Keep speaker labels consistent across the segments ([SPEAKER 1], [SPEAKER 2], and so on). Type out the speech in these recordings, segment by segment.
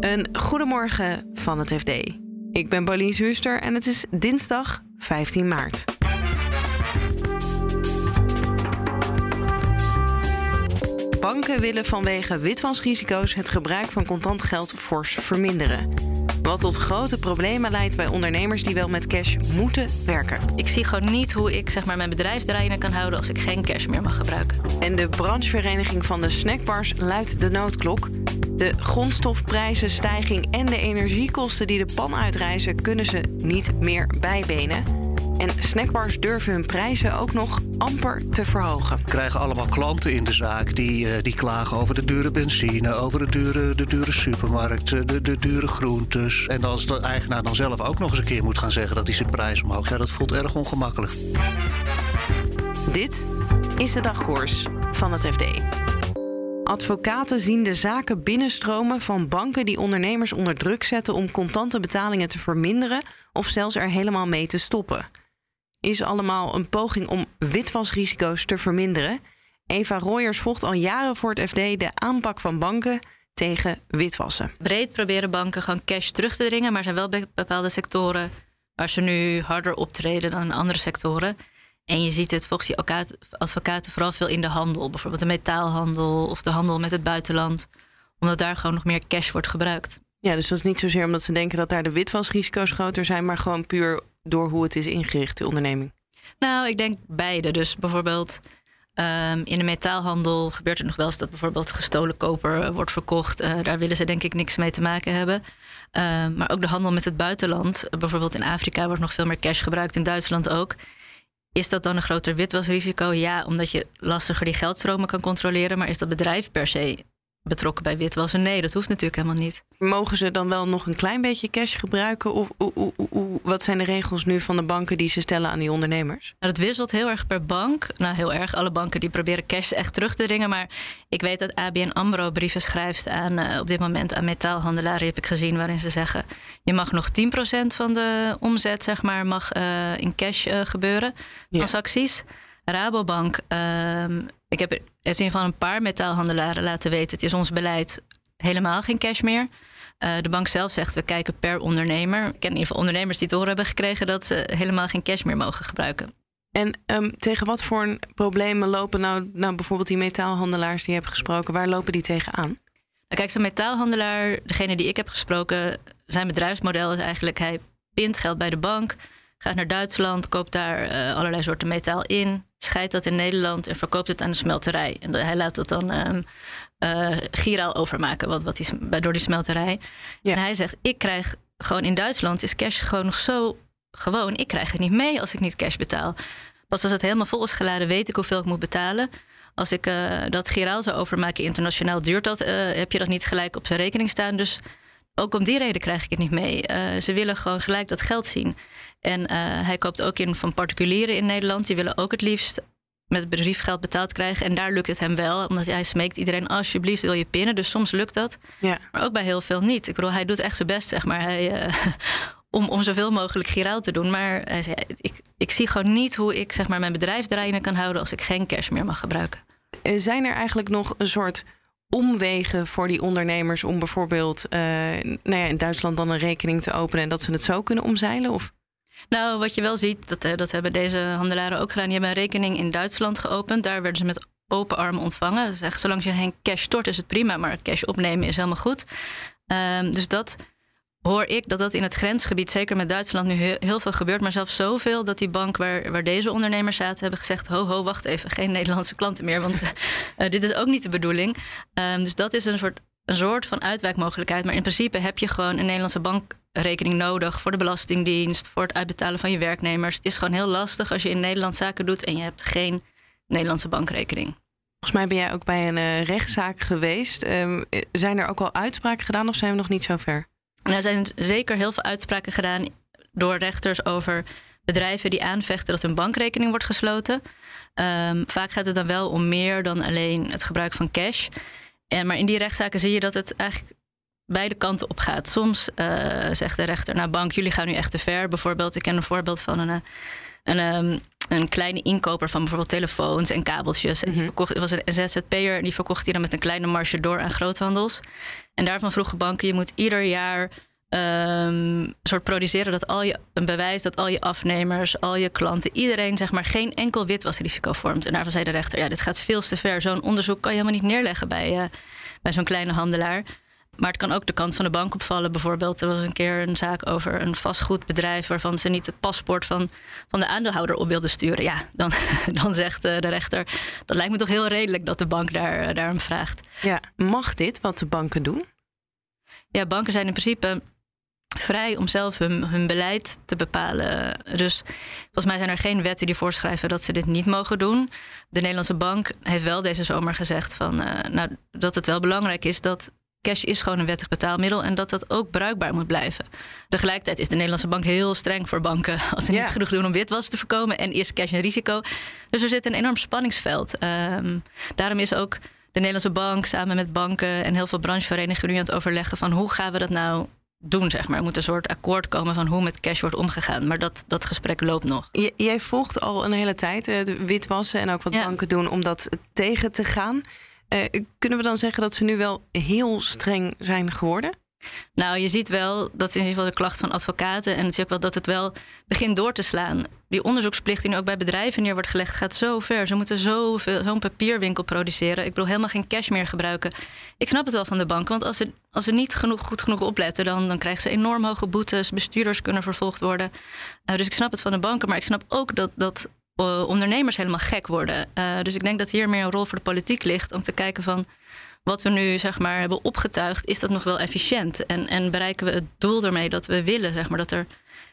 [SPEAKER 1] Een goedemorgen van het FD. Ik ben Paulien Zuurster en het is dinsdag 15 maart. Banken willen vanwege witwasrisico's het gebruik van contant geld fors verminderen. Wat tot grote problemen leidt bij ondernemers die wel met cash moeten werken.
[SPEAKER 2] Ik zie gewoon niet hoe ik zeg maar, mijn bedrijf draaiende kan houden als ik geen cash meer mag gebruiken.
[SPEAKER 1] En de branchevereniging van de snackbars luidt de noodklok. De grondstofprijzenstijging en de energiekosten die de pan uitreizen, kunnen ze niet meer bijbenen. En snackbars durven hun prijzen ook nog amper te verhogen.
[SPEAKER 3] We krijgen allemaal klanten in de zaak die, uh, die klagen over de dure benzine, over de dure, de dure supermarkt, de, de dure groentes. En als de eigenaar dan zelf ook nog eens een keer moet gaan zeggen dat hij zijn prijs omhoog, ja, dat voelt erg ongemakkelijk.
[SPEAKER 1] Dit is de dagkoers van het FD. Advocaten zien de zaken binnenstromen van banken die ondernemers onder druk zetten om contante betalingen te verminderen of zelfs er helemaal mee te stoppen is allemaal een poging om witwasrisico's te verminderen. Eva Royers volgt al jaren voor het FD de aanpak van banken tegen witwassen.
[SPEAKER 2] Breed proberen banken gewoon cash terug te dringen, maar zijn wel bepaalde sectoren waar ze nu harder optreden dan andere sectoren. En je ziet het volgens die advocaten vooral veel in de handel, bijvoorbeeld de metaalhandel of de handel met het buitenland, omdat daar gewoon nog meer cash wordt gebruikt.
[SPEAKER 1] Ja, dus dat is niet zozeer omdat ze denken dat daar de witwasrisico's groter zijn, maar gewoon puur door hoe het is ingericht, de onderneming?
[SPEAKER 2] Nou, ik denk beide. Dus bijvoorbeeld um, in de metaalhandel gebeurt het nog wel eens dat bijvoorbeeld gestolen koper eh, wordt verkocht. Uh, daar willen ze denk ik niks mee te maken hebben. Uh, maar ook de handel met het buitenland. Bijvoorbeeld in Afrika wordt nog veel meer cash gebruikt, in Duitsland ook. Is dat dan een groter witwasrisico? Ja, omdat je lastiger die geldstromen kan controleren. Maar is dat bedrijf per se betrokken bij witwassen. Nee, dat hoeft natuurlijk helemaal niet.
[SPEAKER 1] Mogen ze dan wel nog een klein beetje cash gebruiken? Of wat zijn de regels nu van de banken die ze stellen aan die ondernemers?
[SPEAKER 2] Nou, dat wisselt heel erg per bank. Nou, heel erg. Alle banken die proberen cash echt terug te dringen. Maar ik weet dat ABN AMRO brieven schrijft aan, uh, op dit moment aan metaalhandelaren, heb ik gezien, waarin ze zeggen: je mag nog 10% van de omzet, zeg maar, mag uh, in cash uh, gebeuren. Transacties. Rabobank, uh, ik heb, heeft in ieder geval een paar metaalhandelaren laten weten: het is ons beleid helemaal geen cash meer. Uh, de bank zelf zegt we kijken per ondernemer. Ik ken in ieder geval ondernemers die te horen hebben gekregen dat ze helemaal geen cash meer mogen gebruiken.
[SPEAKER 1] En um, tegen wat voor problemen lopen nou, nou bijvoorbeeld die metaalhandelaars die je hebt gesproken, waar lopen die tegenaan? Nou,
[SPEAKER 2] kijk, zo'n metaalhandelaar, degene die ik heb gesproken, zijn bedrijfsmodel is eigenlijk hij pint geld bij de bank, gaat naar Duitsland, koopt daar uh, allerlei soorten metaal in, scheidt dat in Nederland en verkoopt het aan de smelterij. En hij laat dat dan um, uh, giraal overmaken wat, wat die, door die smelterij. Ja. En hij zegt, ik krijg gewoon in Duitsland is cash gewoon nog zo gewoon. Ik krijg het niet mee als ik niet cash betaal. Pas als het helemaal vol is geladen, weet ik hoeveel ik moet betalen. Als ik uh, dat giraal zou overmaken internationaal, duurt dat, heb je dat niet gelijk op zijn rekening staan. Dus ook om die reden krijg ik het niet mee. Ze willen gewoon gelijk dat geld zien. En uh, hij koopt ook in van particulieren in Nederland. Die willen ook het liefst met briefgeld betaald krijgen. En daar lukt het hem wel, omdat hij smeekt iedereen alsjeblieft wil je pinnen. Dus soms lukt dat, ja. maar ook bij heel veel niet. Ik bedoel, hij doet echt zijn best, zeg maar. Hij, uh, om, om zoveel mogelijk giraal te doen. Maar hij zei, ik, ik zie gewoon niet hoe ik zeg maar, mijn bedrijf draaiende kan houden als ik geen cash meer mag gebruiken.
[SPEAKER 1] Zijn er eigenlijk nog een soort omwegen voor die ondernemers om bijvoorbeeld uh, nou ja, in Duitsland dan een rekening te openen en dat ze het zo kunnen omzeilen? Of?
[SPEAKER 2] Nou, wat je wel ziet, dat, eh, dat hebben deze handelaren ook gedaan. Die hebben een rekening in Duitsland geopend. Daar werden ze met open armen ontvangen. Dus zolang je geen cash stort, is het prima. Maar cash opnemen is helemaal goed. Um, dus dat hoor ik dat dat in het grensgebied, zeker met Duitsland, nu heel, veel gebeurt. Maar zelfs zoveel dat die bank waar, waar deze ondernemers zaten, hebben gezegd: ho, ho, wacht even, geen Nederlandse klanten meer. Want uh, dit is ook niet de bedoeling. Um, dus dat is een soort, een soort van uitwijkmogelijkheid. Maar in principe heb je gewoon een Nederlandse bankrekening nodig voor de Belastingdienst, voor het uitbetalen van je werknemers. Het is gewoon heel lastig als je in Nederland zaken doet en je hebt geen Nederlandse bankrekening.
[SPEAKER 1] Volgens mij ben jij ook bij een uh, rechtszaak geweest. Um, zijn er ook al uitspraken gedaan of zijn we nog niet zo ver?
[SPEAKER 2] er zijn zeker heel veel uitspraken gedaan door rechters over bedrijven die aanvechten dat hun bankrekening wordt gesloten. Um, vaak gaat het dan wel om meer dan alleen het gebruik van cash. En, maar in die rechtszaken zie je dat het eigenlijk beide kanten op gaat. Soms uh, zegt de rechter, nou bank, jullie gaan nu echt te ver. Bijvoorbeeld, ik ken een voorbeeld van een, een, um, een kleine inkoper van bijvoorbeeld telefoons en kabeltjes. En die
[SPEAKER 1] Mhm.
[SPEAKER 2] verkocht, het was een ZZP'er en die verkocht die dan met een kleine marge door aan groothandels. En daarvan vroegen banken, je moet ieder jaar ehm, soort produceren dat al je een bewijs dat al je afnemers, al je klanten, iedereen zeg maar geen enkel witwasrisico vormt. En daarvan zei de rechter, ja, dit gaat veel te ver. Zo'n onderzoek kan je helemaal niet neerleggen bij, eh, bij zo'n kleine handelaar. Maar het kan ook de kant van de bank opvallen. Bijvoorbeeld, er was een keer een zaak over een vastgoedbedrijf waarvan ze niet het paspoort van, van de aandeelhouder op wilden sturen. Ja, dan, dan zegt eh, de rechter. Dat lijkt me toch heel redelijk dat de bank daar, eh, daarom vraagt.
[SPEAKER 1] Ja, mag dit wat de banken doen?
[SPEAKER 2] Ja, banken zijn in principe vrij om zelf hun, hun beleid te bepalen. Dus volgens mij zijn er geen wetten die voorschrijven dat ze dit niet mogen doen. De Nederlandse bank heeft wel deze zomer gezegd van, eh, nou, dat het wel belangrijk is dat cash is gewoon een wettig betaalmiddel en dat dat ook bruikbaar moet blijven. Tegelijkertijd is de Nederlandse bank heel streng voor banken als ze niet genoeg doen om witwas te voorkomen en is cash een risico. Dus er zit een enorm spanningsveld. Ehm, daarom is ook de Nederlandse bank samen met banken en heel veel brancheverenigingen nu aan het overleggen van hoe gaan we dat nou doen, zeg maar. Er moet een soort akkoord komen van hoe met cash wordt omgegaan. Maar dat, dat gesprek loopt nog.
[SPEAKER 1] J- jij volgt al een hele tijd eh, witwassen en ook wat
[SPEAKER 2] Ja.
[SPEAKER 1] banken doen om dat tegen te gaan. Eh, kunnen we dan zeggen dat ze nu wel heel streng zijn geworden?
[SPEAKER 2] Nou, je ziet wel, dat is in ieder geval de klacht van advocaten. En ook wel dat het wel begint door te slaan. Die onderzoeksplicht die nu ook bij bedrijven neer wordt gelegd, gaat zo ver. Ze moeten zoveel- zo'n papierwinkel produceren. Ik bedoel, helemaal geen cash meer gebruiken. Ik snap het wel van de bank, want als ze, als ze niet genoeg, goed genoeg opletten, dan, dan krijgen ze enorm hoge boetes. Bestuurders kunnen vervolgd worden. Eh, dus ik snap het van de banken, maar ik snap ook dat. dat ondernemers helemaal gek worden. Eh, dus ik denk dat hier meer een rol voor de politiek ligt om te kijken van wat we nu zeg maar hebben opgetuigd, is dat nog wel efficiënt? En, en bereiken we het doel ermee dat we willen, zeg maar, dat er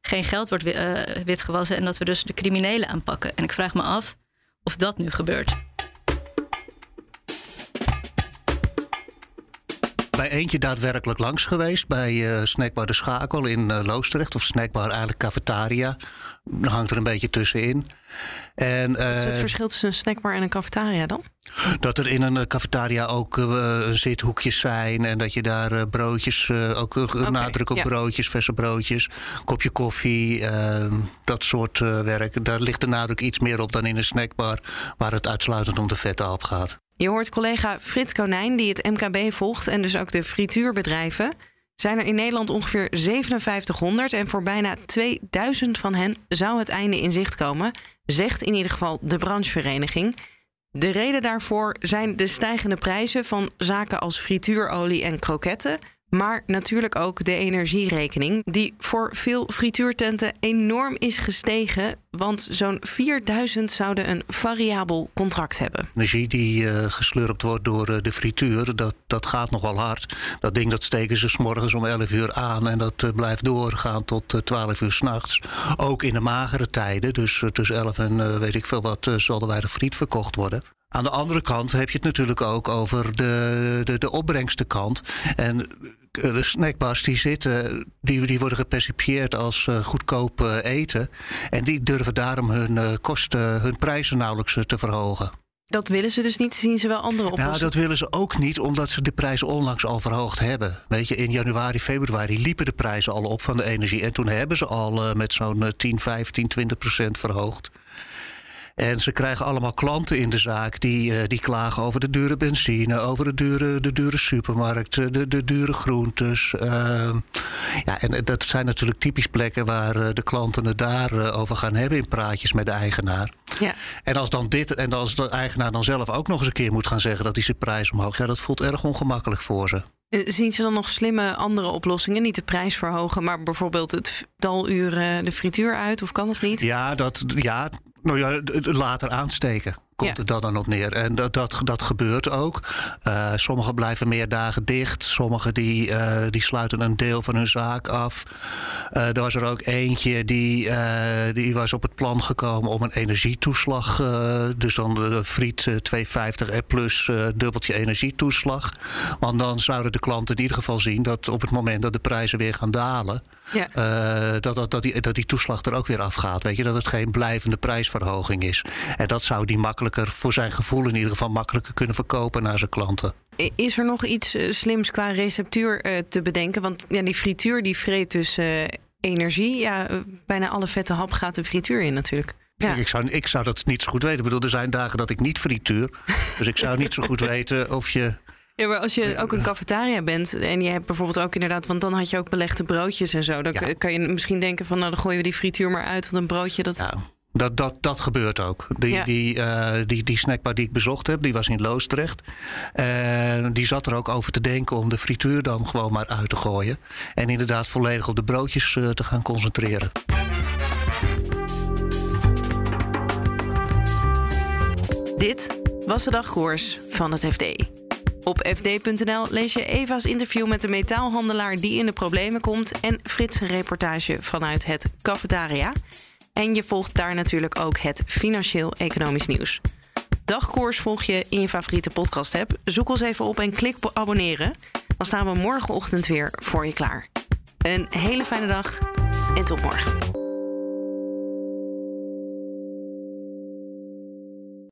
[SPEAKER 2] geen geld wordt eh, witgewassen en dat we dus de criminelen aanpakken? En ik vraag me af of dat nu gebeurt.
[SPEAKER 3] Bij eentje daadwerkelijk langs geweest. Bij eh, Snackbar De Schakel in eh, Loosdrecht. Of Snackbar eigenlijk Cafetaria. Dat hangt er een beetje tussenin. En,
[SPEAKER 1] Wat is het
[SPEAKER 3] eh,
[SPEAKER 1] verschil tussen een snackbar en een cafetaria dan?
[SPEAKER 3] dat er in een cafetaria ook zithoekjes zijn. En dat je daar broodjes, ook uh, nadruk op
[SPEAKER 1] ja.
[SPEAKER 3] broodjes, verse broodjes. Kopje koffie, eh, dat soort werk. Daar ligt de nadruk iets meer op dan in een snackbar. Waar het uitsluitend om de vette hap gaat.
[SPEAKER 1] Je hoort collega Frits Konijn, die het MKB volgt en dus ook de frituurbedrijven. Zijn er in Nederland ongeveer 5700 en voor bijna 2000 van hen zou het einde in zicht komen, zegt in ieder geval de branchevereniging. De reden daarvoor zijn de stijgende prijzen van zaken als frituurolie en kroketten, maar natuurlijk ook de energierekening, die voor veel frituurtenten enorm is gestegen, want zo'n 4000 zouden een variabel contract hebben.
[SPEAKER 3] energie die eh, geslurpt wordt door eh, de frituur, dat, dat gaat nogal hard. Dat ding dat steken ze 's morgens om 11 uur aan en dat eh, blijft doorgaan tot eh, 12 uur s'nachts. Ook in de magere tijden, dus tussen 11 en weet ik veel wat, zal er weinig friet verkocht worden. Aan de andere kant heb je het natuurlijk ook over de, de, de opbrengstenkant. En eh, de snackbars die zitten, die, die worden gepercipieerd als eh, goedkoop eh, eten. En die durven daarom hun kosten, hun prijzen nauwelijks te verhogen.
[SPEAKER 1] Dat willen ze dus niet, zien ze wel andere
[SPEAKER 3] Nou,
[SPEAKER 1] oplossingen.
[SPEAKER 3] dat willen ze ook niet, omdat ze de prijzen onlangs al verhoogd hebben. Weet je, in januari, februari liepen de prijzen al op van de energie. En toen hebben ze al met zo'n eh, 10, 15, 20 procent verhoogd. En ze krijgen allemaal klanten in de zaak die, eh, die klagen over de dure benzine, over de dure, de dure supermarkt, eh, de, de dure groentes. ehm. ja, en dat zijn natuurlijk typisch plekken waar eh, de klanten het daar eh, over gaan hebben in praatjes met de eigenaar.
[SPEAKER 1] Ja.
[SPEAKER 3] En als dan dit en als de eigenaar dan zelf ook nog eens een keer moet gaan zeggen dat hij zijn prijs omhoog, ja, dat voelt erg ongemakkelijk voor ze.
[SPEAKER 1] Eh, Zien ze dan nog slimme andere oplossingen? Niet de prijs verhogen, maar bijvoorbeeld het daluur eh, de frituur uit? Of kan dat niet?
[SPEAKER 3] Ja, dat, ja, nou ja, later aansteken. Komt het dan dan op neer. En dat, dat, dat gebeurt ook. Uh, sommigen blijven meer dagen dicht. Sommigen die, uh, die sluiten een deel van hun zaak af. Uh, er was er ook eentje die, die was op het plan gekomen om een energietoeslag. Dus dan de friet uh, 2,50 en plus dubbeltje energietoeslag. Want dan zouden de klanten in ieder geval zien dat op het moment dat de prijzen weer gaan dalen.
[SPEAKER 1] Ja.
[SPEAKER 3] Uh, dat, dat, dat, die, dat die toeslag er ook weer afgaat. Weet je, dat het geen blijvende prijsverhoging is. En dat zou die makkelijker, voor zijn gevoel in ieder geval, makkelijker kunnen verkopen naar zijn klanten.
[SPEAKER 1] Is er nog iets uh, slims qua receptuur uh, te bedenken? Want ja, die frituur die vreet dus uh, energie. Ja, bijna alle vette hap gaat de frituur in natuurlijk.
[SPEAKER 3] Ja. Ik, zou, ik zou dat niet zo goed weten. Ik bedoel, er zijn dagen dat ik niet frituur. dus ik zou niet zo goed weten of je
[SPEAKER 1] ja, maar als je ook een cafetaria bent en je hebt bijvoorbeeld ook inderdaad, want dan had je ook belegde broodjes en zo. Dan kan je misschien denken van, nou dan gooien we die frituur maar uit, want een broodje dat.
[SPEAKER 3] Ja. Dat, dat, dat gebeurt ook. Die, die, uh, die, die snackbar die ik bezocht heb, die was in Loosdrecht. Die zat er ook over te denken om de frituur dan gewoon maar uit te gooien. En inderdaad volledig op de broodjes uh, te gaan concentreren.
[SPEAKER 1] Dit was de dagkoers van het FD. Op fd.nl lees je Eva's interview met de metaalhandelaar die in de problemen komt en Frits' reportage vanuit het cafetaria. En je volgt daar natuurlijk ook het financieel-economisch nieuws. Dagkoers volg je in je favoriete podcast-app. Zoek ons even op en klik op abonneren. Dan staan we morgenochtend weer voor je klaar. Een hele fijne dag en tot morgen.